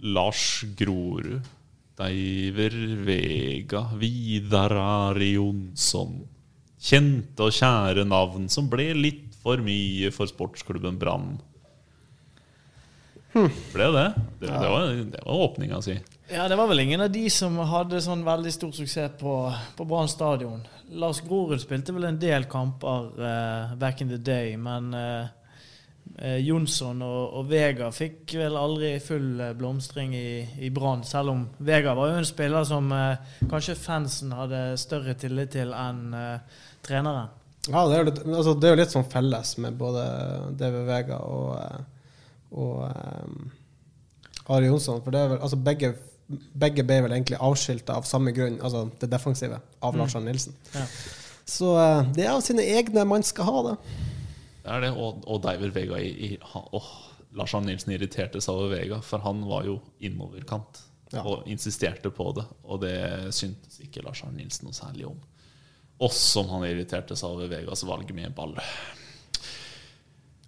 Lars Grorud, Deiver Vega, Vidar Ari Jonsson. Kjente og kjære navn som ble litt for mye for sportsklubben Brann. Ble det? Det, det, var, det var åpninga si. Ja, det var vel ingen av de som hadde sånn veldig stor suksess på, på Brann stadion. Lars Grorud spilte vel en del kamper uh, back in the day, men eh, eh, Jonsson og, og Vega fikk vel aldri full eh, blomstring i, i Brann, selv om Vega var jo en spiller som eh, kanskje fansen hadde større tillit til enn eh, treneren. Ja, det er, litt, altså, det er jo litt sånn felles med både DV Vega og, eh, og um, Ari Jonsson. For det vel, altså begge, begge ble vel egentlig avskilta av samme grunn, altså det defensive, av Lars Arne Nilsen. Ja. Så det er av sine egne man skal ha det. Det er det, og, og Deiver Vega i, i, oh, Lars Arne Nilsen irriterte seg over Vega, for han var jo innoverkant Ja. og insisterte på det. Og det syntes ikke Lars Arne Nilsen noe særlig om. Også om han irriterte seg over Vegas valg med ball.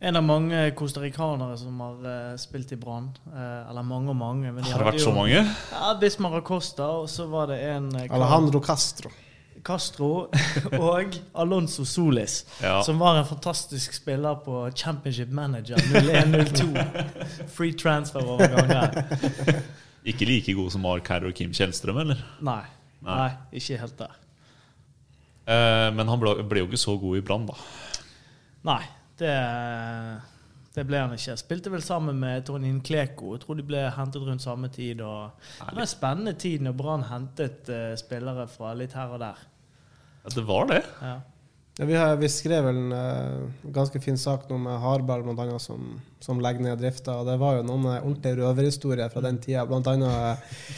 En av mange costaricanere som har eh, spilt i Brann. Eh, eller mange og mange. Men de Har det vært vært så mange? Ja, Bismar Acosta, og så var det en eh, Alejandro Castro. Castro og Alonso Solis, Ja. som var en fantastisk spiller på Championship Manager 0102. Free transfer-overgang der. Ikke like god som Mark Herr og Kim Kjellstrøm, eller? Nei, Nei. nei, ikke helt der. Eh, men han ble, ble jo ikke så god i Brann, da. Nei, det, det ble han ikke. Spilte vel sammen med Tonin Kleko. Jeg tror de ble hentet rundt samme tid. Og det var en spennende tid når Brann hentet uh, spillere fra litt her og der. Ja, det var det. Ja. Ja, vi, har, vi skrev vel en uh, ganske fin sak nå med Hardball, blant annet, som, som legger ned drifta. Og det var jo noen eh, ordentlige røverhistorier fra den tida. Blant annet eh,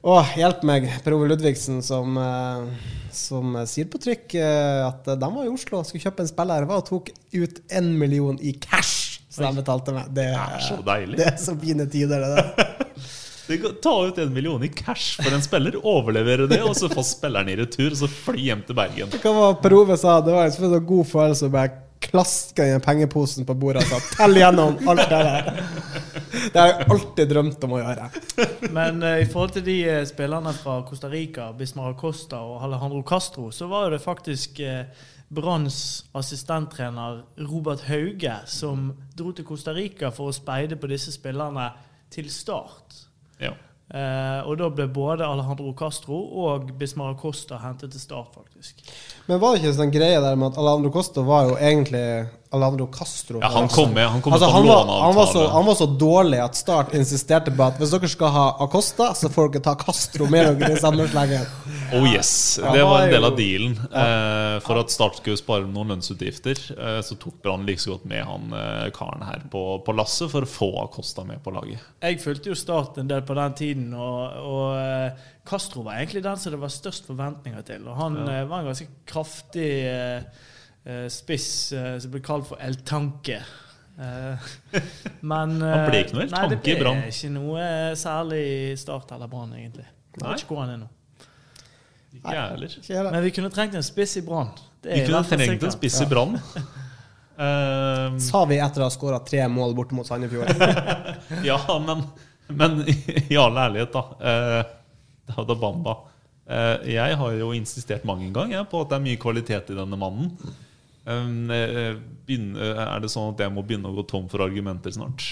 Å, hjelp meg, Per Ove Ludvigsen, som, eh, som sier på trykk eh, at de var i Oslo og skulle kjøpe en spiller. Og tok ut én million i cash, som de betalte meg. Det, Det er så deilig. det er så fine tider, det der. Ta ut en million i cash for en spiller, overlevere det, og så få spilleren i retur, og så fly hjem til Bergen. Hva var Per Ove sa? Det var en god følelse å bare klaske den pengeposen på bordet og sa 'tell gjennom alt det der'. Det har jeg alltid drømt om å gjøre. Men uh, i forhold til de uh, spillerne fra Costa Rica, Bismar Acosta og Alejandro Castro, så var jo det faktisk eh, Branns assistenttrener Robert Hauge som dro til Costa Rica for å speide på disse spillerne til start. Ja. Eh, og da ble både Alejandro Castro og Bismara Costa hentet til start, faktisk. Men var det ikke sånn greie der med at Alejandro Costa var jo egentlig Alejandro Castro? Ja, han kom med- han kom altså, han, var, han, var så, han var så dårlig at Start insisterte på at hvis dere skal ha Acosta, så får dere ta Castro med dere i samme slengen. Oh yes, Det var en del av dealen. Eh, for at Start skulle spare noen lønnsutgifter, eh, så tok Brann like så godt med han eh, karen her på, på lasset for å få Acosta med på laget. Jeg fulgte jo Start en del på den tiden, og, og eh, Castro var egentlig den som det var størst forventninger til. Og han ja. var en ganske kraftig eh, eh, spiss eh, som ble kalt for El Tanke. Eh, men Han ble ikke noe El eh, det Tanke i Brann. ble ikke noe eh, særlig Start eller Brann, egentlig. Jeg vet ikke hvor han er nå. Ikke jeg heller. Men vi kunne trengt en spiss i Brann. Vi kunne trengt en spiss i Brann. Uh, Sa vi etter å ha skåra tre mål borte mot Sandefjord. ja, men, men i all ærlighet, da. Uh, da, da Bamba. Uh, jeg har jo insistert mange ganger på at det er mye kvalitet i denne mannen. Um, eh, begynne, er det sånn at jeg må begynne å gå tom for argumenter snart?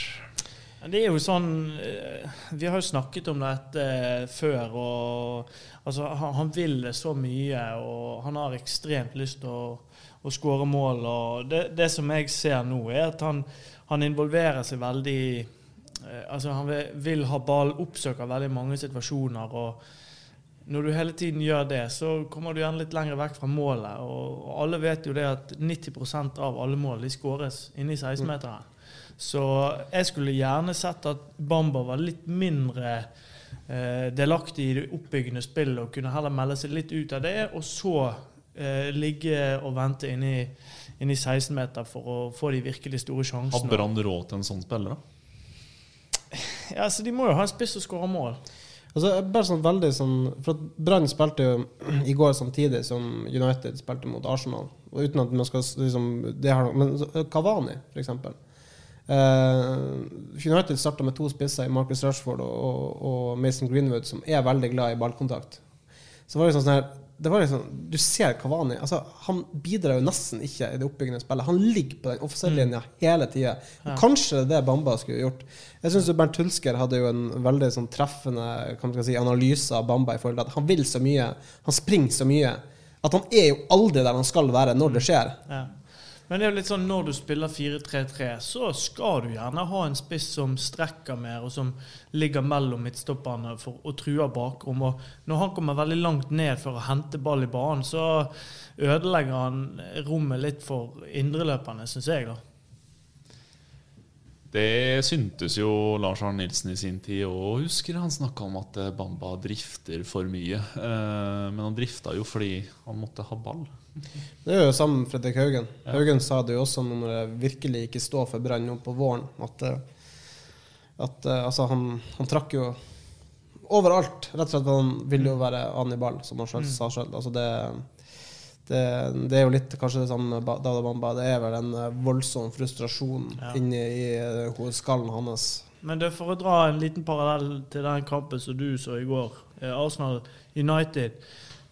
Det er jo sånn eh, Vi har jo snakket om dette eh, før. og altså, han, vil det så mye, og han har ekstremt lyst til å, å skåre mål. og det, det som jeg ser nå, er at han, han involverer seg veldig eh, altså Han vil, vil ha ball, oppsøker veldig mange situasjoner. og når du hele tiden gjør det, så kommer du gjerne litt lenger vekk fra målet. Og, og alle vet jo det at 90% av alle mål de skåres inni 16-meteren. Så jeg skulle gjerne sett at Bamba var litt mindre eh, delaktig i det oppbyggende spillet og kunne heller melde seg litt ut av det, og så eh, ligge og vente inni, inni 16-meter for å få de virkelig store Har sjansene. Brann råd til en sånn spiller, da? Ja, så De må jo ha en spiss som skårer mål. Altså, bare sånn veldig sånn For at Brann spilte jo i går samtidig som United spilte mot Arsenal. Og uten at man skal liksom det har, Men Kavani, Cavani, for eksempel. Eh, United starta med to spisser i Marcus Rashford og, og, og Mason Greenwood, som er veldig glad i ballkontakt. Så var det liksom sånn her det var liksom, Du ser Kavani altså, Han bidrar jo nesten ikke i det oppbyggende spillet. Han ligger på den offisielle linja hele tida. Kanskje det er det Bamba skulle gjort. Jeg syns Bernt Hulsker hadde jo en veldig sånn treffende kan man si, analyse av Bamba i forhold til at han vil så mye, han springer så mye, at han er jo aldri der han skal være når det skjer. Ja. Men det er jo litt sånn når du spiller 4-3-3, så skal du gjerne ha en spiss som strekker mer, og som ligger mellom midtstopperne for, og truer bakrom. Og når han kommer veldig langt ned for å hente ball i banen, så ødelegger han rommet litt for indreløperne, syns jeg, da. Det syntes jo Lars Arne Nilsen i sin tid òg, husker. Han snakka om at Bamba drifter for mye. Eh, Men han drifta jo fordi han måtte ha ball. Det er jo sammen med Fredrik Haugen. Haugen sa det jo også når det virkelig ikke står for Brann nå på våren, at, eh, at eh, altså han, han trakk jo overalt. Rett og slett han ville jo være Anibal, som han selv sa sjøl. Altså det, det, det er jo litt kanskje det samme med Dada Bamba. Det er vel en eh, voldsom frustrasjon Ja. inni i skallen hans. Men det er for å dra en liten parallell til den kampen som du så i går, Arsenal United.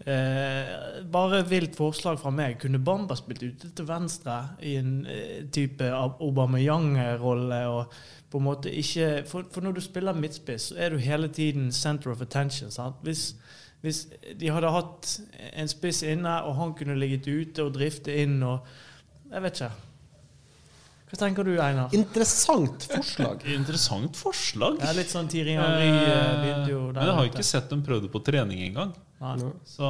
Eh, bare vilt forslag fra meg. Kunne Bamba spilt ute til venstre i en eh, type Aubameyang-rolle? og på en måte ikke, for, for når du spiller midtspiss, så er du hele tiden center of attention. Sant? Hvis, hvis de hadde hatt en spiss inne, og han kunne ligget ute og drifte inn og Jeg vet ikke. Hva tenker du, Einar? Interessant forslag. Interessant forslag. Ja, litt sånn Thierry Henry eh, Men jeg har jo ikke sett dem prøve det på trening engang. Så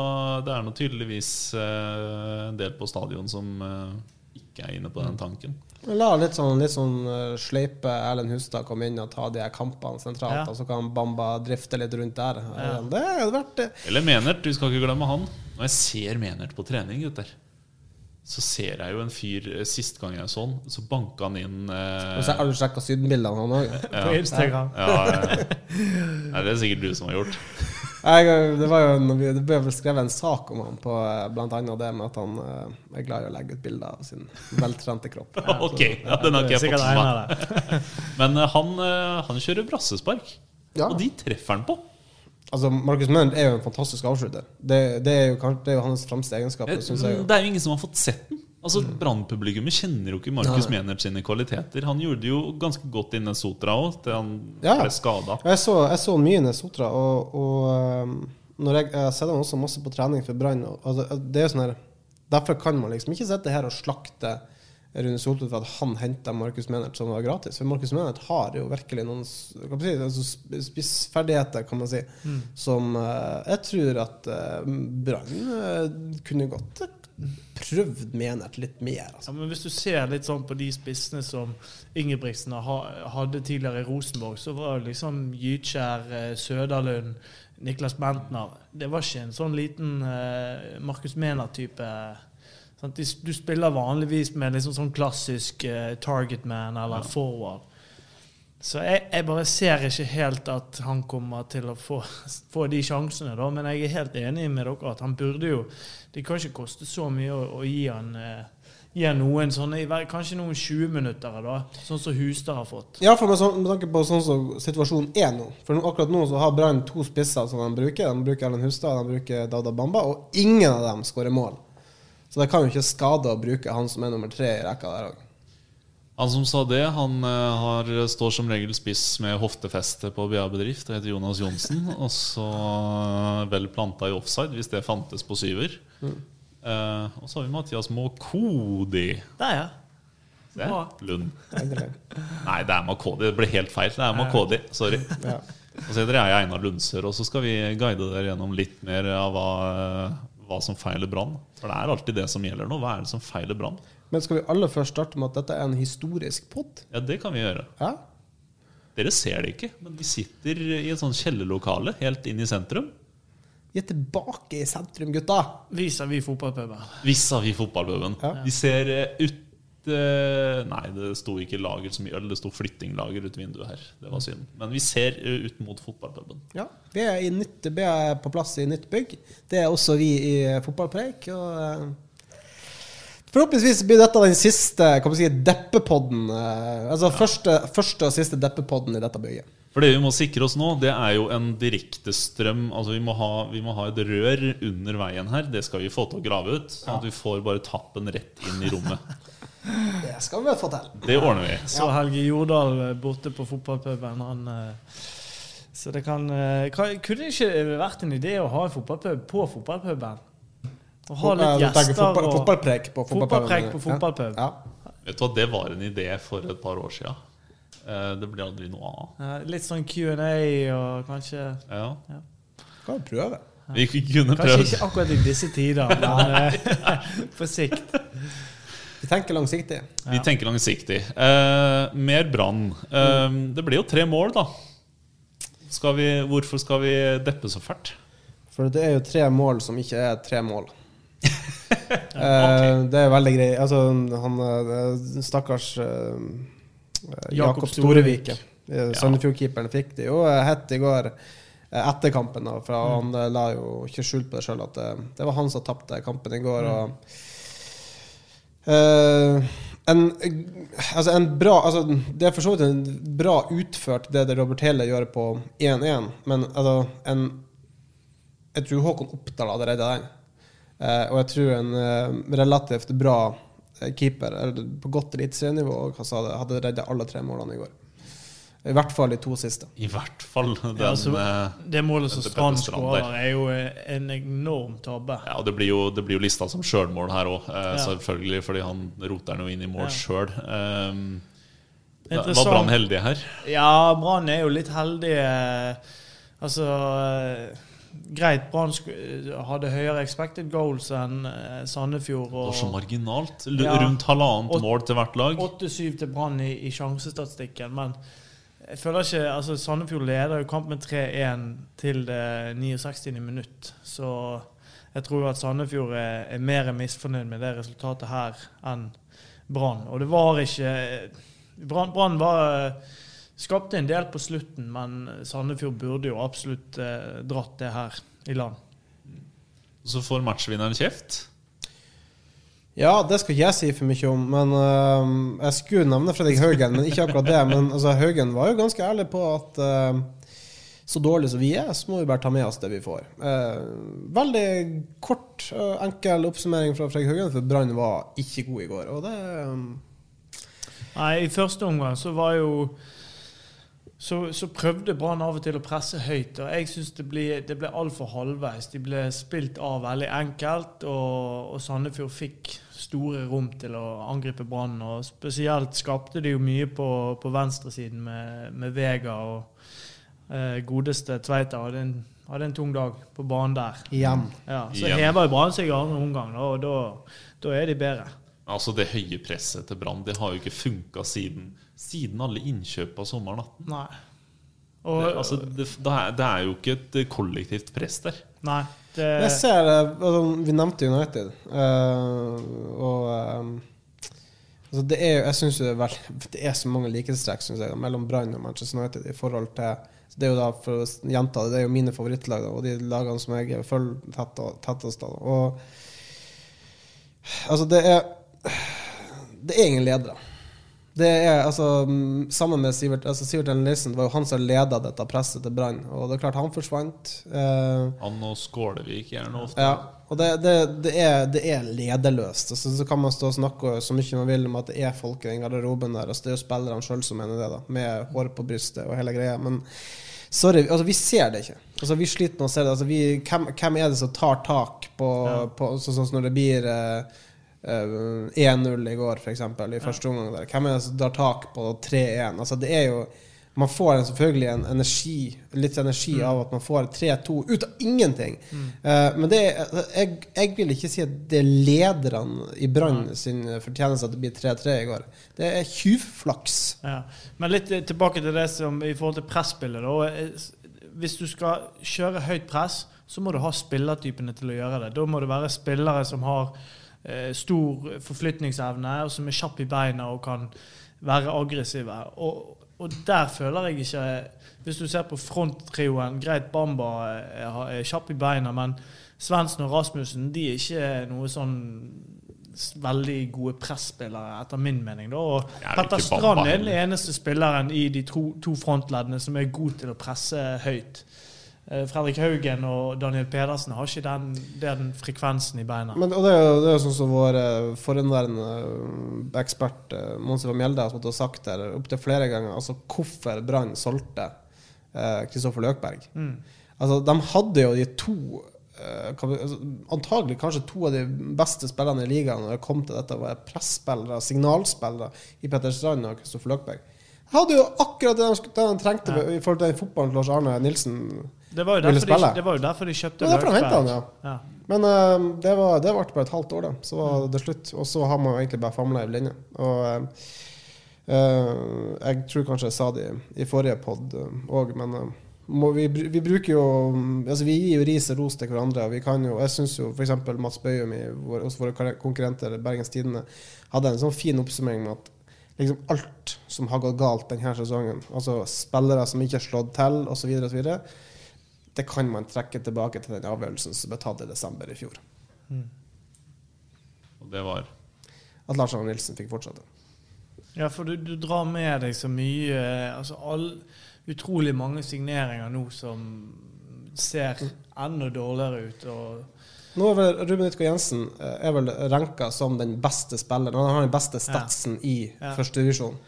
det er nå tydeligvis eh, en del på stadion som eh, ikke er inne på den tanken. La litt sånn, litt sånn eh, sleipe Erlend Hustad komme inn og ta de her kampene sentralt, Ja. og så kan Bamba drifte litt rundt der. Ja. Det hadde vært det. Eller Menert, vi skal ikke glemme han. Når jeg ser Menert på trening, gutter, så ser jeg jo en fyr eh, Sist gang jeg så han, så banka han inn eh, Og så Har du sjekka sydenbildene han òg? På Instagram. Ja, ja, ja. Nei, det er sikkert du som har gjort. Det var jo en, det ble vel skrevet en sak om han på bl.a. blant annet det med at han eh, er glad i å legge ut bilder av sin veltrente kropp. Ok, ja, den har ikke jeg fått med meg. Men eh, han, eh, han kjører brassespark, Ja. og de treffer han på. Altså, Marcus Munt er jo en fantastisk avslutter. Det, det, er, jo, kanskje- det er jo hans fremste egenskap. Det jeg. Det er jo ingen som har fått sett den. Altså, Brannpublikummet kjenner jo ikke Markus Menert sine kvaliteter. Han gjorde jo ganske godt i Nesotra òg, til han Ja. ble skada. Jeg jeg så mye Nesotra, og, og um, når jeg, jeg sett han også masse på trening for Brann. Altså, det er jo sånn her Derfor kan man liksom ikke sitte her og slakte Rune Soltvedt for at han henta Markus Menert som var gratis. For Markus Menert har jo virkelig noen si, altså spissferdigheter, kan man si, som uh, jeg tror at uh, Brann uh, kunne godt prøvd Menert litt mer. Altså. Ja, men hvis du ser litt sånn på de spissene som Ingebrigtsen ha- hadde tidligere i Rosenborg, så var det liksom Gytkjær, Søderlund, Niklas Bentner Det var ikke en sånn liten Markus Mehner-type. De- Du spiller vanligvis med liksom sånn klassisk target man eller forward. Så jeg, jeg bare ser ikke helt at han kommer til å få, få de sjansene, da. Men jeg er helt enig med dere at han burde jo Det kan ikke koste så mye å, å gi han eh, Gi noen sånne Kanskje noen 20 minutter, da. Sånn som Hustad har fått. Ja, for med, sånn, med tanke på sånn som situasjonen er nå. For akkurat nå så har Brann to spisser som de bruker. De bruker Erlend Hustad de bruker Dada Bamba, og ingen av dem skårer mål. Så det kan jo ikke skade å bruke han som er nummer tre i rekka der òg. Han som sa det, han eh, har, står som regel spiss med hoftefeste på BA-bedrift og heter Jonas Johnsen. Og så eh, vel planta i offside, hvis det fantes på syver. Eh, og så har vi Mathias Makodi. Der, ja. Se, er Lund. Nei, det er Makodi. Det ble helt feil. Det er Makodi. Sorry. Ja. Og så heter jeg Einar Lundsør, og så skal vi guide dere gjennom litt mer av hva, hva som feiler Brann. For det er alltid det som gjelder nå. Hva er det som feiler Brann? Men skal vi aller først starte med at dette er en historisk pod? Ja, det kan vi gjøre. Ja? Dere ser det ikke, men vi sitter i et sånn kjellerlokale helt inn i sentrum. Vi er tilbake i sentrum, gutta! Vis-à-vis fotballpuben. Vis-à-vis fotballpuben. Ja. Vi ser eh, ut Nei, det sto ikke lager så mye øl, det sto flyttinglager ut vinduet her. Det var synd. Men vi ser eh, ut mot fotballpuben. Ja, vi er, i nytt, vi er på plass i nytt bygg. Det er også vi i Fotballpreik. Og eh, forhåpentligvis blir dette den siste kan man si, deppepodden. Altså altså første, første og siste deppepodden i dette bygget. For det vi må sikre oss nå, det er jo en direktestrøm. Altså vi må, ha, vi må ha et rør under veien her. Det skal vi få til å grave ut. Sånn at vi får bare tappen rett inn i rommet. Det skal vi fortelle få til. Det ordner vi. Så Helge Jordal eh, borte på fotballpuben, han eh, Så det kan kan Kunne det ikke vært en idé å ha en fotballpub på fotballpuben? Å ha litt gjester fotball, og Fotballpreik på fotballpuben. På fotballpub. Ja. Ja. Vet du hva, Det var en idé for et par år siden. Eh, Det ble aldri noe av. Eh, Litt sånn Q&A og kanskje Ja. Kan vi prøve. Vi kunne Kanskje ikke akkurat i disse tider, men eh, på sikt. Vi tenker langsiktig. Vi tenker langsiktig. Eh, mer Brann. Eh, det blir jo tre mål, da. Skal vi, hvorfor skal vi deppe så fælt? For det er jo tre mål som ikke er tre mål. okay. Det er veldig greit. Altså, han eh, stakkars uh, Jakob Storevike Storevik. Storevik, eh, Sandefjord-keeperen, fikk det jo eh, hett i går eh, etter kampen. Da, for han eh, la jo ikke skjul på det sjøl at det, det var han som tapte kampen i går. Og, eh, en, altså en bra altså Det er for så vidt en bra utført, det det Robert Hele gjør på 1-1, men altså en jeg tror Håkon Oppdal hadde redda den. Eh, og jeg tror en eh, relativt bra eh, keeper, eller på godt eliteserienivå, hadde redda alle tre målene i går. I hvert fall de to siste. I hvert fall den Ja, altså, eh, Det målet som Strand skårer, er jo en enorm tabbe. Ja, og det blir jo, det blir jo lista som sjølmål her òg, eh, Ja. selvfølgelig, fordi han roter den jo inn i mål Ja. sjøl. Eh, var Brann heldige her? Ja, Brann er jo litt heldige. Altså eh, Greit, Brann hadde høyere expected goals enn Sandefjord. Sandefjord. Det var så marginalt. L Ja. Rundt halvannet mål til hvert lag. 8-7 til Brann i, i sjansestatistikken. Men jeg føler ikke altså Sandefjord leder jo kampen 3-1 til det 69. minutt. Så jeg tror at Sandefjord er, er mer misfornøyd med det resultatet her enn Brann. Og det var ikke Brann Skapte en del på slutten, men Sandefjord burde jo absolutt eh, dratt det her i land. Så får matchvinneren kjeft. Ja, det skal ikke jeg si for mye om, men uh, jeg skulle nevne Fredrik Haugen, men ikke akkurat det. Men altså, Haugen var jo ganske ærlig på at uh, så dårlig som vi er, så må vi bare ta med oss det vi får. Uh, veldig kort, og enkel oppsummering fra Fredrik Haugen, for Brann var ikke god i går. Og det øhm, Nei, I første omgang så var jo så, så prøvde Brann av og til å presse høyt. og Jeg syns det ble, det ble altfor halvveis. De ble spilt av veldig enkelt, og, og Sandefjord fikk store rom til å angripe Brann. og Spesielt skapte de jo mye på, på venstresiden med, med Vega og eh, godeste Tveita. Hadde en, hadde en tung dag på banen der. igjen. Ja, så Igjen. hever jo Brann seg i andre omgang, da, og da, da er de bedre. Altså Det høye presset til Brann Det har jo ikke funka siden, siden alle innkjøp av sommeren 18. Nei. Og, Det, altså, det, det, er, det er jo ikke et kollektivt press der. Nei, det, Jeg ser eh, altså, Vi nevnte United, Uh, og um, altså, det er, jo- Jeg syns det, det er så mange likhetstrekk mellom Brann og Manchester United i forhold til Det er jo da, for å gjenta det, det er jo mine favorittlag, da, og de lagene som jeg følger tettest. Da. Og altså, det er Det er ingen ledere. Det er altså mm, Sammen med Sivert altså Sivert Ellen-Nielsen, det var jo han som leda dette presset til Brann. Og det er klart, han forsvant. Eh, Han og Skålevik gjerne ofte. ja, og det, det, det, er, det er lederløst. Altså, så kan man stå og snakke så mye man vil om at det er folk i den garderoben der. Altså, det er jo spillerne sjøl som mener det, da, med hår på brystet og hele greia. Men sorry, altså, vi ser det ikke. Altså, vi sliter med å se det. Altså, vi, hvem, hvem er det som tar tak på, på Sånn som når det blir eh, 1-0 i går, f.eks., i første omgang. der Hvem er det som tar tak på 3-1? Altså, det er jo Man får en, selvfølgelig en energi, litt energi av at man får 3-2 ut av ingenting. Eh, men det, jeg, jeg vil ikke si at det er lederne i Brann sin fortjeneste at det blir 3-3 i går. Det er tjuvflaks. Ja. Men litt eh, tilbake til det som i forhold til presspillet. da. Eh, Hvis du skal kjøre høyt press, så må du ha spillertypene til å gjøre det. Da må det være spillere som har eh, stor forflytningsevne, og som er kjapp i beina og kan være aggressive. Og, og der føler jeg ikke Hvis du ser på fronttrioen Greit, Bamba er, er kjapp i beina, men Svendsen og Rasmussen de er ikke noe sånn veldig gode presspillere, etter min mening. Da. Og er Petter Strand er den eneste spilleren i de to, to frontleddene som er god til å presse høyt. Eh, Fredrik Haugen og Daniel Pedersen har ikke den, den frekvensen i beina. Men, og det er jo, det er jo sånn som vår eh, forhenværende eh, ekspert eh, Monsi van Mjelde har sagt der opptil flere ganger, altså hvorfor Brann solgte Kristoffer Løkberg. Mm. Altså, de hadde jo de to eh, altså, Antagelig kanskje to av de beste spillerne i ligaen når det kom til dette, var presspillere, signalspillere i Petter Strand og Kristoffer Løkberg. Jeg hadde jo akkurat det de, trengte i forhold til den fotballen Lars Arne Nilsen Det var jo derfor, de, det var jo derfor de kjøpte Det var derfor de han, ja. Ja. Men eh, det, var, det varte bare et halvt år, da. Så var det slutt. Og så har man jo egentlig bare famla i blinde. Og eh, uh, jeg tror kanskje jeg sa det i, i forrige pod òg, men uh, må, vi, vi bruker jo Altså, vi gir jo ris og ros til hverandre. Og vi kan jo Jeg syns jo f.eks. Mats Bøyum i vår, hos våre konkurrenter Bergens Tidende hadde en sånn fin oppsummering med at liksom alt som har gått galt denne sesongen, altså spillere som ikke har slått til, osv., osv., det kan man trekke tilbake til den avgjørelsen som ble tatt i desember i fjor. Og det var At Lars Arne Nilsen fikk fortsette. Ja, for du, du drar med deg så mye altså all, Utrolig mange signeringer nå som ser enda dårligere ut. Og Nå er vel Ruben Ytko Jensen eh, er vel ranka som den beste spilleren. Han har den beste statsen i Ja. førstedivisjon.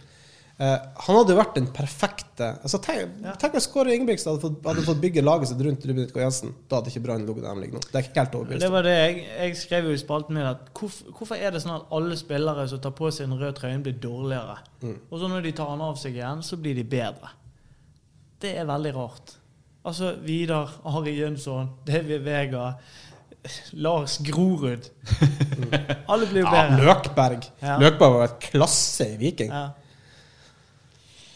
Uh, han hadde jo vært den perfekte altså, Tenk, Ja. tenk hvis Kåre Ingebrigtsen hadde fått, hadde fått bygge laget sitt rundt Ruben Utgaard Jensen. Da hadde ikke Brann ligget der de ligger nå. Det er helt overbevist det var det jeg, jeg skrev jo i spalten min at hvorfor, hvorfor er det sånn at alle spillere som tar på seg en rød trøye, blir dårligere? Mm. Og så når de tar den av seg igjen, så blir de bedre. Det er veldig rart. Altså Vidar, Ari Jønsson, David Vega, Lars Grorud. Alle blir jo Ja, bedre. Løkberg. Ja. Løkberg var et klasse i Viking. Ja.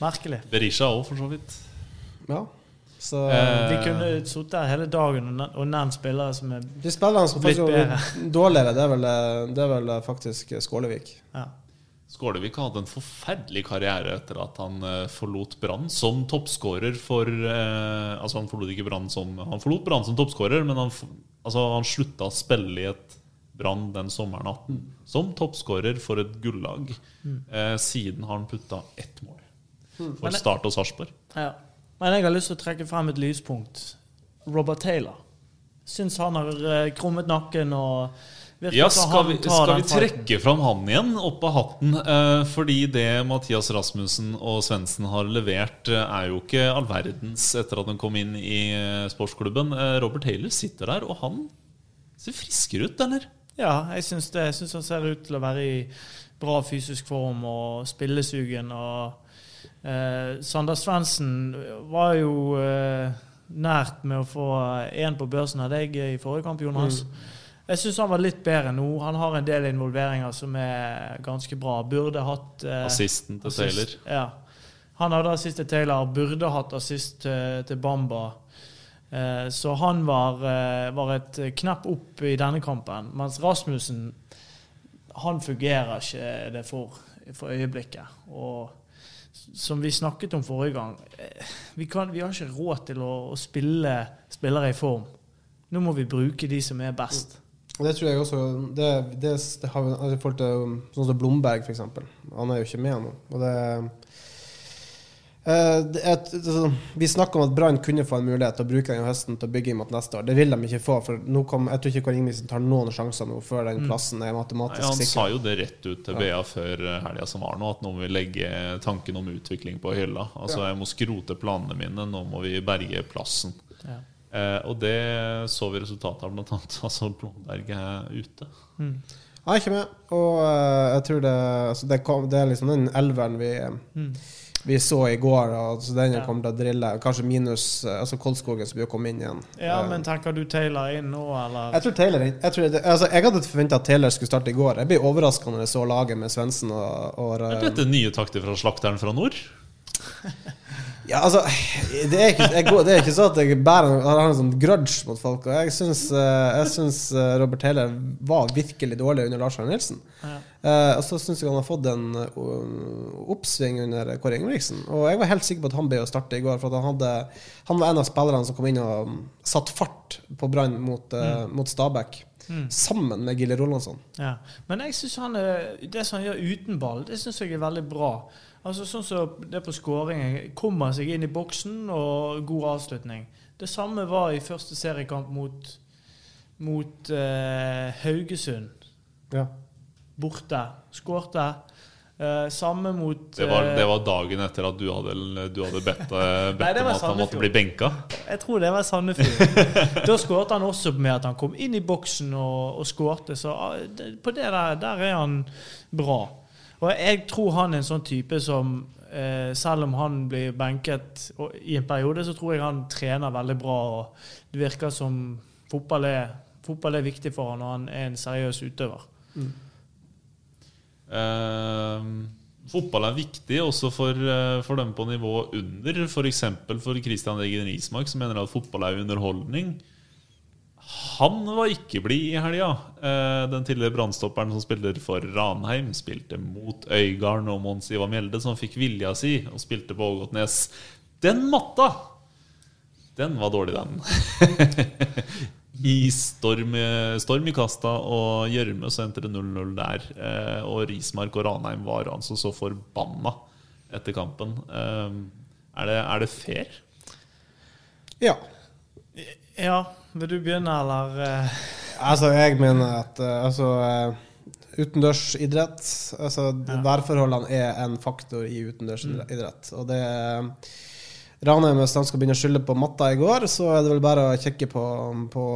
Merkelig. Berisha òg, for så vidt. Ja. Så Eh, Vi kunne sittet her hele dagen og ne- nevnt spillere som er de spillerne som faktisk er dårligere, det er vel, eh, det er vel faktisk Skålevik. ja. Skålevik hadde en forferdelig karriere etter at han eh, forlot Brann som toppskårer for eh, Altså, han forlot ikke Brann som Han forlot Brann som toppskårer, men han, altså, han slutta å spille i et Brann den sommeren 18 som toppskårer for et gullag. Eh, siden har han putta ett mål for det- Start og Sarpsborg. Ja. Men jeg har lyst til å trekke frem et lyspunkt. Robert Taylor. Syns han har eh, krummet nakken og Ja, skal vi, skal vi trekke fram han igjen opp av hatten? Eh, fordi det Mathias Rasmussen og Svendsen har levert, eh, er jo ikke all verdens etter at han kom inn i eh, sportsklubben. Eh, Robert Taylor sitter der, og han ser friskere ut, eller? Ja, jeg syns det. Jeg syns han ser ut til å være i bra fysisk form og spillesugen. og eh, Sander Svendsen var jo eh, nært med å få én på børsen av deg i forrige kamp, Jonas. Jeg syns han var litt bedre nå. Han har en del involveringer som er ganske bra. Burde hatt eh, Assisten til assist. Taylor. Ja. Han hadde assist til Taylor, burde hatt assist til, til Bamba. Eh, så han var, eh, var et knapp opp i denne kampen. Mens Rasmussen, han fungerer ikke det for, for øyeblikket. Og som vi snakket om forrige gang, eh, vi, kan, vi har ikke råd til å, å spille spillere i form. Nå må vi bruke de som er best. Det tror jeg også Det, det, det har altså, sånn som Blomberg, f.eks. Han er jo ikke med nå. Og det er, et- altså, vi snakker om at Brann kunne få en mulighet til å bruke den i høsten til å bygge inn mot neste år. Det vil de ikke få. For nå kom, jeg tror ikke Kåre Ingebrigtsen tar noen sjanser nå før den plassen er matematisk sikker han sa jo det rett ut til BA før eh, helga som var nå, at nå må vi legge tanken om utvikling på hylla. Altså, jeg må skrote planene mine, nå må vi berge plassen. Ja. Eh, og det så vi resultatet av, blant annet. Altså, Blomberg er ute. Han er ikke med, og eh, jeg tror det, altså, det, kom, det er liksom den elveren vi, vi så i går. Altså den Ja. kommer til å drille. Kanskje minus eh, altså Koldskogen som blir å komme inn igjen. Ja, Eh, men tenker du Taylor inn nå, eller? jeg tror Taylor jeg, det, altså, jeg hadde forventa at Taylor skulle starte i går. Jeg blir overraska når jeg så laget med Svendsen og, og Er dette nye takter fra slakteren fra nord? Ja, altså Det er ikke, jeg det er ikke så at jeg bærer har en sånn grudge mot folk. Og jeg syns, eh, jeg syns eh, Robert Taylor var virkelig dårlig under Lars Arne Nilsen. Ja. Eh, og så syns jeg han har fått en oppsving under Kåre Ingebrigtsen. Og jeg var helt sikker på at han ble å starte i går, for han, hadde, han var en av spillerne som kom inn og satte satt fart på Brann mot, uh, mot Stabæk. Sammen med Gille Rolandsson. Ja. Men jeg synes han er, det som han gjør uten ball, det syns jeg er veldig bra. Altså Sånn som det på skåringen. Kommer seg inn i boksen og god avslutning. Det samme var i første seriekamp mot, mot uh, Haugesund. Ja. Borte. Skårte. Eh, samme mot Det var, eh, det var dagen etter at du hadde, du hadde bedt, eh, bedt Nei, om at han måtte bli benka. Jeg tror det var Sandefjord. da skåret han også med at han kom inn i boksen og, og skårte. Så ah, på det der, der er han bra. Og jeg tror han er en sånn type som eh, selv om han blir benket og, i en periode, så tror jeg han trener veldig bra. og Det virker som fotball er, fotball er viktig for han, og han er en seriøs utøver. Eh, fotball er viktig også for, eh, for dem på nivå under. F.eks. For, for Christian Egen Rismark, som mener at fotball er underholdning. Han var ikke blid i helga. Eh, den tidligere brannstopperen som spiller for Ranheim, spilte mot Øygarden og Mons Ivar Mjelde, som fikk vilja si og spilte på Ågotnes. Den matta! Den var dårlig, den. I storm, storm i kasta og gjørme så endte det 0-0 der. Eh, og Rismark og Ranheim var altså så forbanna etter kampen. Eh, er, det, er det fair? ja. Ja, vil du begynne, eller? eh? Altså, jeg mener at uh, altså, utendørsidrett altså, Værforholdene er en faktor i utendørsidrett. Og det er Ranheim, hvis de skal begynne å skylde på matta i går, så er det vel bare å kikke på, på,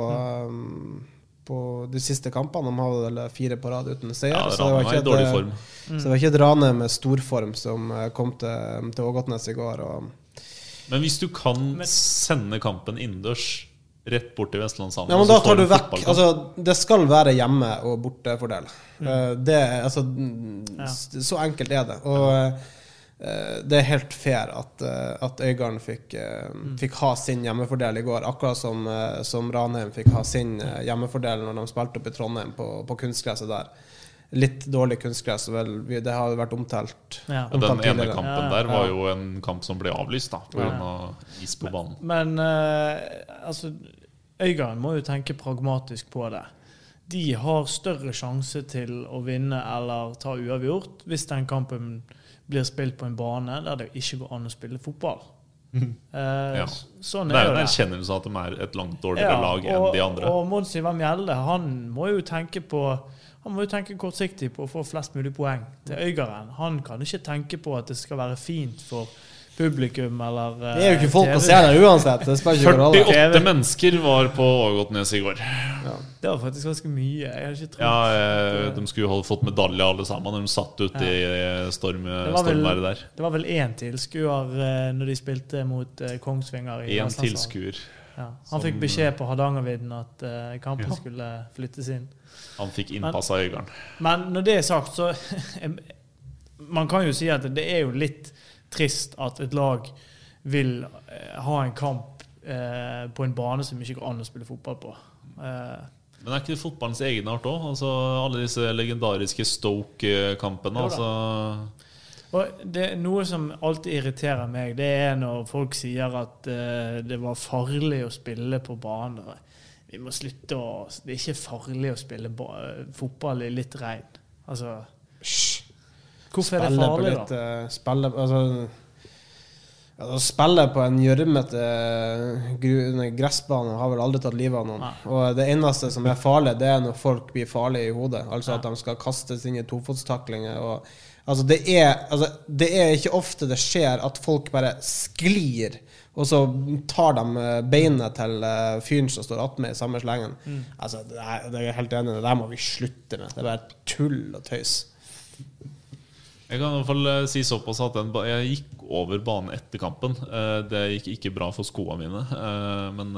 um, på de siste kampene. De har vel fire på rad uten seier. Ja, så det var ikke et, form. Så det var ikke et Ranheim med storform som uh, kom til, til Ågotnes i går. Og, Men hvis du kan sende kampen innendørs, rett bort til Vestlandshallen Ja, men da tar du vekk. Altså, det skal være hjemme- og bortefordel. Eh, Det er altså mm, Ja. Så enkelt er det. Og det er helt fair at, eh, at Øygarden fikk, eh, fikk ha sin hjemmefordel i går. Akkurat som, eh, som Ranheim fikk ha sin eh, hjemmefordel når de spilte opp i Trondheim på, på kunstgresset der. Litt dårlig kunstgress. Vel, det har vært omtalt. Ja. omtalt den ene tidligere. kampen Ja, der var jo en kamp som ble avlyst da pga. is på banen. Men eh, altså, Øygarden må jo tenke pragmatisk på det. De har større sjanse til å vinne eller ta uavgjort hvis den kampen blir spilt på en bane der det ikke går an å spille fotball. Eh, Ja. Sånn Det er er jo en erkjennelse av at de er et langt dårligere lag enn og, de andre. Og Mons Ivar Mjelde han må jo tenke på han må jo tenke kortsiktig på å få flest mulig poeng til Øygarden. Han kan ikke tenke på at det skal være fint for publikum eller Det er jo ikke folk TV. å se der uansett. Det spiller ikke 48 mennesker var på Ågotnes i går. Det var faktisk ganske mye. Jeg hadde ikke trodd Ja, eh, De skulle jo ha fått medalje alle sammen når de satt ute i eh, storm, stormværet der. Det var vel én tilskuer eh, når de spilte mot eh, Kongsvinger. i Én tilskuer. Ja. Han som- fikk beskjed på Hardangervidda at eh, kampen Ja. skulle flyttes inn. Han fikk innpass av Øygarden. Men når det er sagt, så Man kan jo si at det er jo litt trist at et lag vil eh, ha en kamp eh, på en bane som ikke går an å spille fotball på. Eh, Men er ikke det fotballens egenart òg? Altså, alle disse legendariske Stoke-kampene. Altså, Og det Noe som alltid irriterer meg, det er når folk sier at eh, det var farlig å spille på bane Vi må slutte å Det er ikke farlig å spille ba fotball i litt regn. Altså Hvorfor er det farlig, litt, da? eh, spille, altså, ja, å spille på en gjørmete gru- gressbane har vel aldri tatt livet av noen. Nei. Og det eneste som er farlig, det er når folk blir farlige i hodet. Altså at de skal kastes inn i tofotstaklinger. Og, altså, det, er, altså, det er ikke ofte det skjer at folk bare sklir. Og så tar de eh, beinet til eh, fyren som står attmed i samme slengen. Mm. Altså, det er, det er helt enig i. Det der må vi slutte med. Det er bare tull og tøys. Jeg kan i hvert fall eh, si såpass at den, jeg gikk over banen etter kampen. Eh, Det gikk ikke bra for skoene mine. eh, Men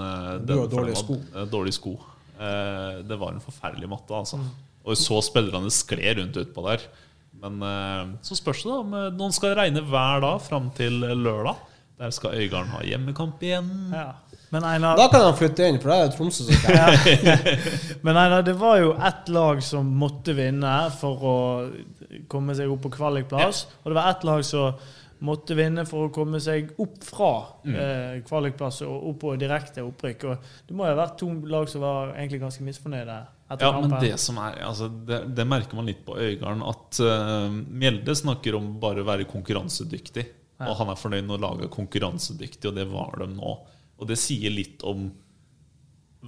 Du har dårlige sko. eh, sko. Eh, Det var en forferdelig matte, altså. Mm. Og så spillerne skled rundt utpå der. Men så spørs det om noen skal regne hver dag fram til lørdag. Der skal Øygarden ha hjemmekamp igjen. Ja. Men Einar, Da kan han flytte inn, for da er det Tromsø som skal Men Einar, det var jo ett lag som måtte vinne for å komme seg opp på kvalikplass. Og det var ett lag som måtte vinne for å komme seg opp fra eh, kvalikplass og opp på direkte opprykk. Og det må jo ha vært to lag som var egentlig ganske misfornøyde etter Ja, men det som er altså, det, det merker man litt på Øygarden, at uh, Mjelde snakker om bare å være konkurransedyktig. Og han er fornøyd med å lage konkurransedyktig, og det var de nå. Og det sier litt om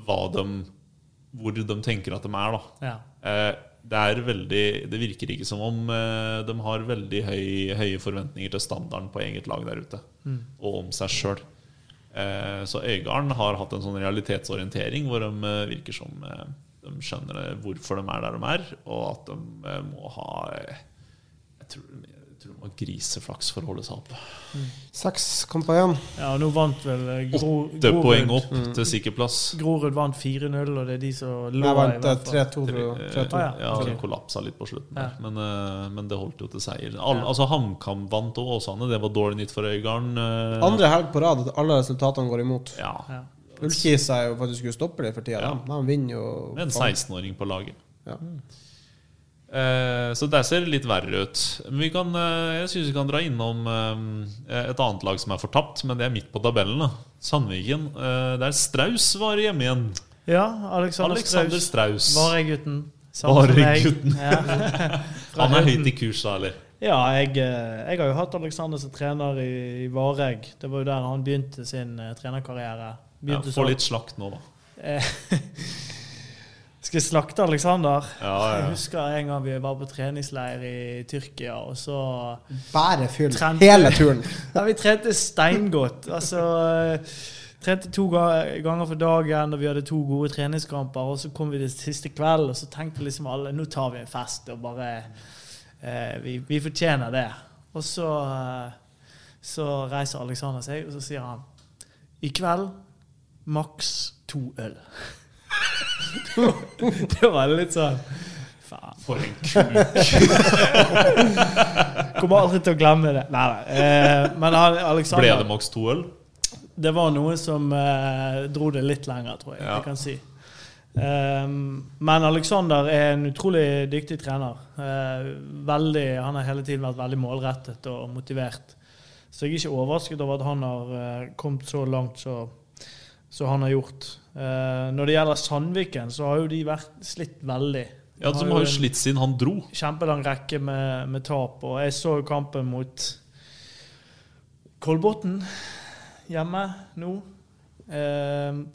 hva de, hvor de tenker at de er, da. Ja. Eh, det, er veldig, det virker ikke som om eh, de har veldig høy, høye forventninger til standarden på eget lag der ute, og om seg sjøl. Eh, så Øygarden har hatt en sånn realitetsorientering hvor de eh, virker som de skjønner hvorfor de er der de er, og at de må ha Jeg tror, tror det var griseflaks for å holde seg oppe. Seks kamper igjen. ja, nå vant vel eh, Gro, Åtte poeng opp opp til sikker plass. Grorud vant 4-0, og det er de som lå Jeg i vant eh, hvert fall. 3-2. tror jeg. 3-2. Ah, ja. Det kollapsa litt på slutten, Ja. Men, eh, men det holdt jo til seier. All, Ja. Altså HamKam vant og Åsane, det var dårlig nytt for Øygarden. eh, Andre helg på rad at alle resultatene går imot. Ja. Ja. Ullkisa er jo faktisk ustoppelig for tida. Ja. De, de vinner jo en 16-åring på laget. Ja. Eh, så det ser litt verre ut. Men vi kan, eh, jeg syns vi kan dra innom eh, et annet lag som er fortapt, men det er midt på tabellen. da Sandviken. Eh, der Straus var hjemme igjen. Ja, Alexander, Alexander Straus. Varegutten. Varegutten. Ja. Han er høyt i kurs, da, eller? Ja, jeg, jeg har jo hatt Alexander som trener i, i Vareg. Det var jo der han begynte sin trenerkarriere. Ja, Få litt slakt nå, da. Skal jeg slakte Alexander? Ja, Jeg husker en gang vi var på treningsleir i Tyrkia, og så Bare fyll Trente- hele turen. Ja, vi trente steingodt. Altså eh, Trente to ganger for dagen, og vi hadde to gode treningskamper. Og så kom vi til siste kveld, og så tenkte liksom alle nå tar vi en fest og bare eh, vi, vi fortjener det. Og så, eh, så reiser Alexander seg, og så sier han i kveld maks to øl. det var litt sånn Faen. For en kuk. Kommer aldri til å glemme det. Nei, nei. Eh, men Alexander Ble det maks to øl? Det var noe som eh, dro det litt lenger, tror jeg Ja. jeg kan si. Um, men Alexander er en utrolig dyktig trener. Uh, veldig, han har hele tiden vært veldig målrettet og motivert. Så jeg er ikke overrasket over at han har uh, kommet så langt så, så han har gjort. Eh, når det gjelder Sandviken, så har jo de vært slitt veldig. Ja, De Som har jo en- slitt siden han dro. kjempelang rekke med, med tap. Og jeg så jo kampen mot Kolbotn hjemme nå. Ehm,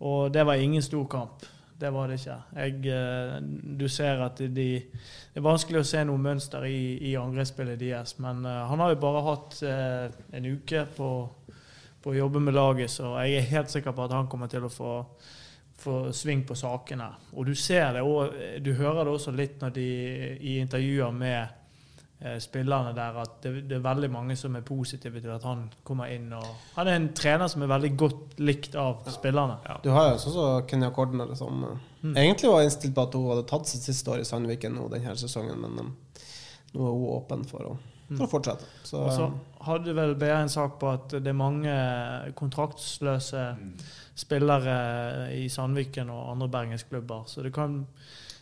og det var ingen stor kamp. Det var det ikke. Jeg, eh, du ser at de Det er vanskelig å se noe mønster i, i angrepsspillet deres, men eh, han har jo bare hatt eh, en uke på, på å jobbe med laget, så jeg er helt sikker på at han kommer til å få få sving på sakene. Og du ser det og du hører det også litt når de i intervjuer med eh, spillerne der, at det, det er veldig mange som er positive til at han kommer inn. og Han er en trener som er veldig godt likt av spillerne. Du har jo også som Kenya Cordner, som Mm. egentlig var innstilt på at hun hadde tatt sitt siste år i Sandviken nå denne sesongen, men um, nå er hun åpen for å, for å fortsette. Så, Og så hadde vel BA en sak på at det er mange kontraktsløse spillere i Sandviken og andre bergensklubber. Så det kan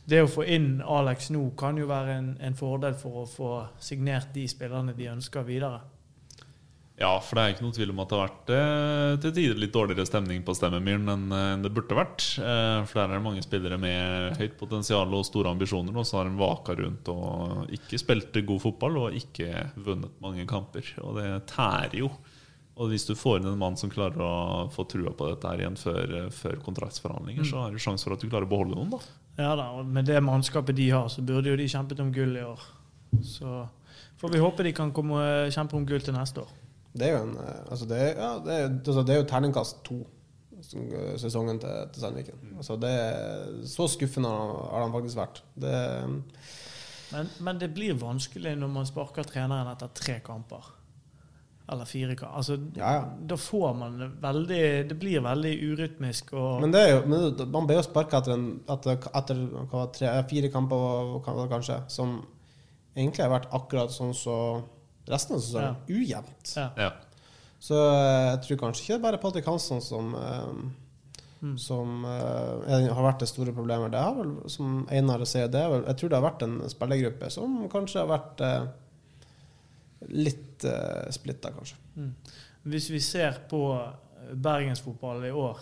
det å få inn Alex nå kan jo være en, en fordel for å få signert de spillerne de ønsker videre. Ja, for det er ikke noe tvil om at det har vært eh, til tider litt dårligere stemning på Stemmemyren enn eh, enn det burde vært. Eh, for der er det mange spillere med høyt potensial og store ambisjoner, og så har de vaka rundt og ikke spilt god fotball og ikke vunnet mange kamper. Og det tærer jo. Og hvis du får inn en mann som klarer å få trua på dette her igjen før, eh, før kontraktsforhandlinger, så er det sjanse for at du klarer å beholde noen, da. Ja da, og Med det mannskapet de har, så burde jo de kjempet om gull i år. Så får vi håpe de kan komme kjempe om gull til neste år. Det er jo en eh, altså det, ja, det, altså det er jo terningkast to eh, sesongen til, til Sandviken. Altså det så skuffende har han de faktisk vært. Det, Men, men det blir vanskelig når man sparker treneren etter tre kamper. Eller fire kamper. Altså, Ja, ja. Da får man veldig Det blir veldig urytmisk Men det er jo, man ble jo sparka etter, en- etter, etter tre, fire kamper, kanskje, som egentlig har vært akkurat sånn som resten av sesongen. Ujevnt. ja. Ja. Så eh, jeg tror kanskje ikke det er bare Patrick Hansson som, eh, Mm. som eh, er- har vært det store problemet. Det har vel, som Einar sier, det vel, jeg tror det har vært en spillergruppe som kanskje har vært litt uh, splitta, kanskje. Hvis vi ser på bergensfotballen bergensfotball i år,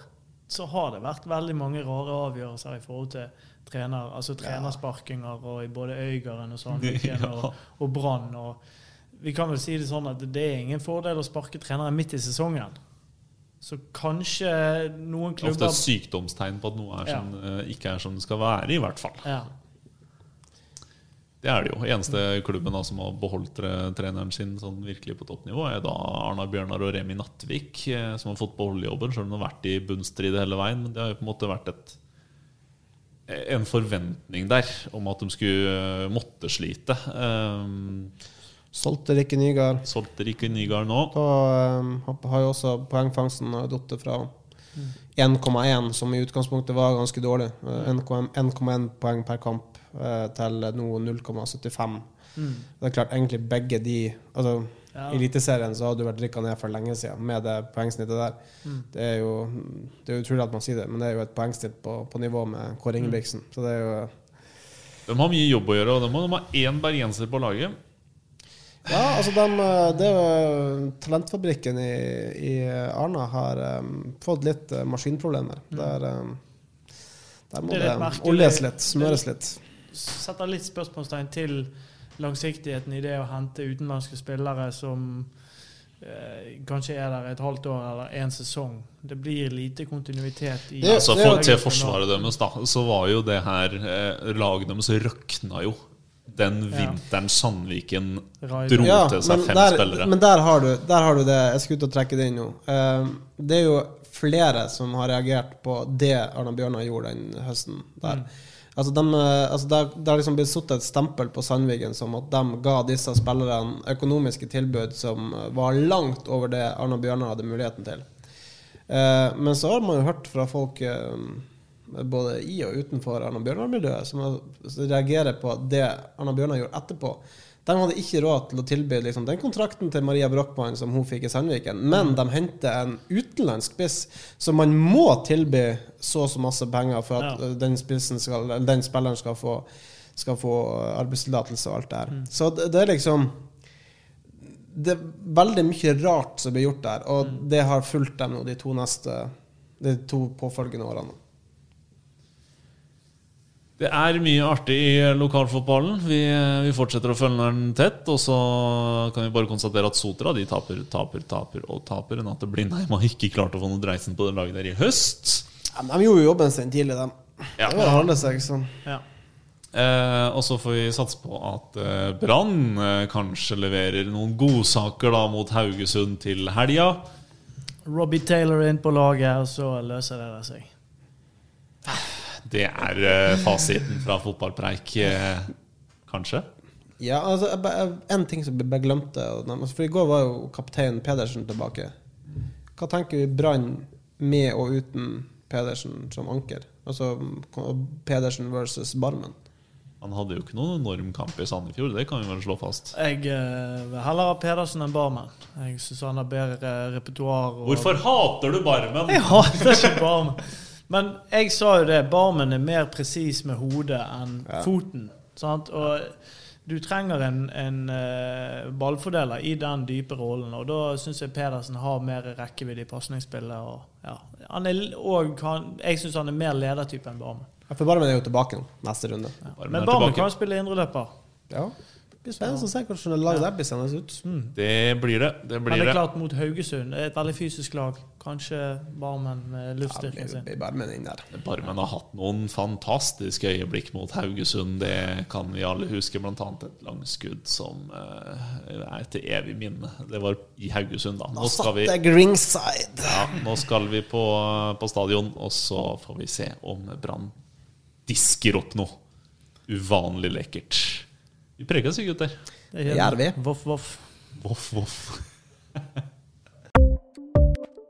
så har det vært veldig mange rare avgjørelser i forhold til trener, altså trenersparkinger og i både Øygarden og Sandviken Ja. og, og Brann. Og vi kan vel si det sånn at det er ingen fordel å sparke trenere midt i sesongen. Så kanskje noen klubber Ofte et sykdomstegn på at noe er som, eh, ikke er som det skal være, i hvert fall. ja. Det er det jo. Eneste klubben da som har beholdt treneren sin sånn virkelig på toppnivå, er da Arna Bjørnar og Remi Nattvik, eh, som har fått beholde jobben, selv om de har vært i bunnstrid hele veien. Men det har jo på en måte vært et, en forventning der om at de skulle eh, måtte slite. Um, Solgte Rikke Nygaard. solgte Rikke Nygaard nå. Da um, har jo også poengfangsten falt fra 1,1, som i utgangspunktet var ganske dårlig. Eh, 1,1 poeng per kamp eh, til nå 0,75. Det er klart, egentlig begge de altså, Ja. I Eliteserien så hadde du vært rykka ned for lenge siden med det poengsnittet der. Det er jo det er utrolig at man sier det, men det er jo et poengsnitt på, på nivå med Kåre Ingebrigtsen. Så det er jo De har mye jobb å gjøre, og de har, de har én bergenser på laget. Ja, altså dem, det er jo Talentfabrikken i, i Arna har um, fått litt uh, maskinproblemer. Der, um, der må Det det, oljes litt, smøres litt. setter litt spørsmålstegn til langsiktigheten i det å hente utenlandske spillere som eh, kanskje er der et halvt år eller en sesong. Det blir lite kontinuitet i Det- Altså for, Til forsvaret deres da, så var jo det her eh, Laget deres røkna jo den vinteren Sandviken dro Ja, til seg fem der, spillere. men der har, du, der har du det. Jeg skal ut og trekke det inn nå. Uh, det er jo flere som har reagert på det Arna Bjørnar gjorde den høsten der. Altså, de, eh, altså det, det har liksom blitt satt et stempel på Sandviken som at de ga disse spillerne økonomiske tilbud som var langt over det Arna Bjørnar hadde muligheten til. Eh, men så har man jo hørt fra folk eh, både i og utenfor Arna Bjørnar-miljøet som reagerer på det Arna Bjørnar gjorde etterpå. De hadde ikke råd til å tilby liksom, den kontrakten til Maria Brochmann som hun fikk i Sandviken, men de henter en utenlandsk spiss som man må tilby så og så masse penger for at Ja. den, skal, den spilleren skal få, skal få arbeidstillatelse og alt det her. Så det, det er liksom det er veldig mye rart som blir gjort der, og det har fulgt dem nå de to neste De to påfølgende årene. Det er mye artig i lokalfotballen. Vi, vi fortsetter å følge den tett. Og så kan vi bare konstatere at Sotra de taper, taper, taper og taper. Enn at Blindheim har ikke klart å få noe dreisen på det laget der i høst. Ja, men de gjorde jo jobben sin tidlig, de. Ja. Det var holde seg sånn. Ja. Eh, og så får vi satse på at eh, Brann eh, kanskje leverer noen godsaker da mot Haugesund til helga. Robbie Taylor inn på laget, og så løser det seg. Det er eh, fasiten fra fotballpreik, eh, kanskje. Ja, altså, en ting som jeg glemte For i går var jo kaptein Pedersen tilbake. Hva tenker vi Brann med og uten Pedersen som anker? Altså Pedersen versus Barmen. Han hadde jo ikke noen enorm kamp i Sandefjord, det kan vi vel slå fast. Jeg eh, vil heller ha Pedersen enn Barmen. Jeg syns han har bedre repertoar. og- Hvorfor hater du Barmen? Jeg hater ikke Barmen. Men jeg sa jo det, Barmen er mer presis med hodet enn foten. Sant? Og du trenger en, en uh, ballfordeler i den dype rollen, og da syns jeg Pedersen har mer rekkevidde i pasningsspillet. og, Ja. Han er, og han, jeg syns han er mer ledertype enn Barmen. Ja, for Barmen er jo tilbake neste runde. Barmen Men Barmen tilbake. kan spille indreløper. Ja. Det blir spennende å se hvordan laget der blir seende ut. Det blir det. Det Men det er klart mot Haugesund. Det er et veldig fysisk lag. Kanskje Barmen med luftstyrken sin. Ja, Barmen inn der. Barmen har hatt noen fantastiske øyeblikk mot Haugesund. Det kan vi alle huske, bl.a. et langskudd som eh, er til evig minne. Det var i Haugesund, da. Nå skal vi, jeg ringside. ja, nå skal vi på, på stadion, og så får vi se om Brann disker opp noe uvanlig lekkert. Vi preker oss, gutter. Det gjør vi. Voff, voff. Voff, voff.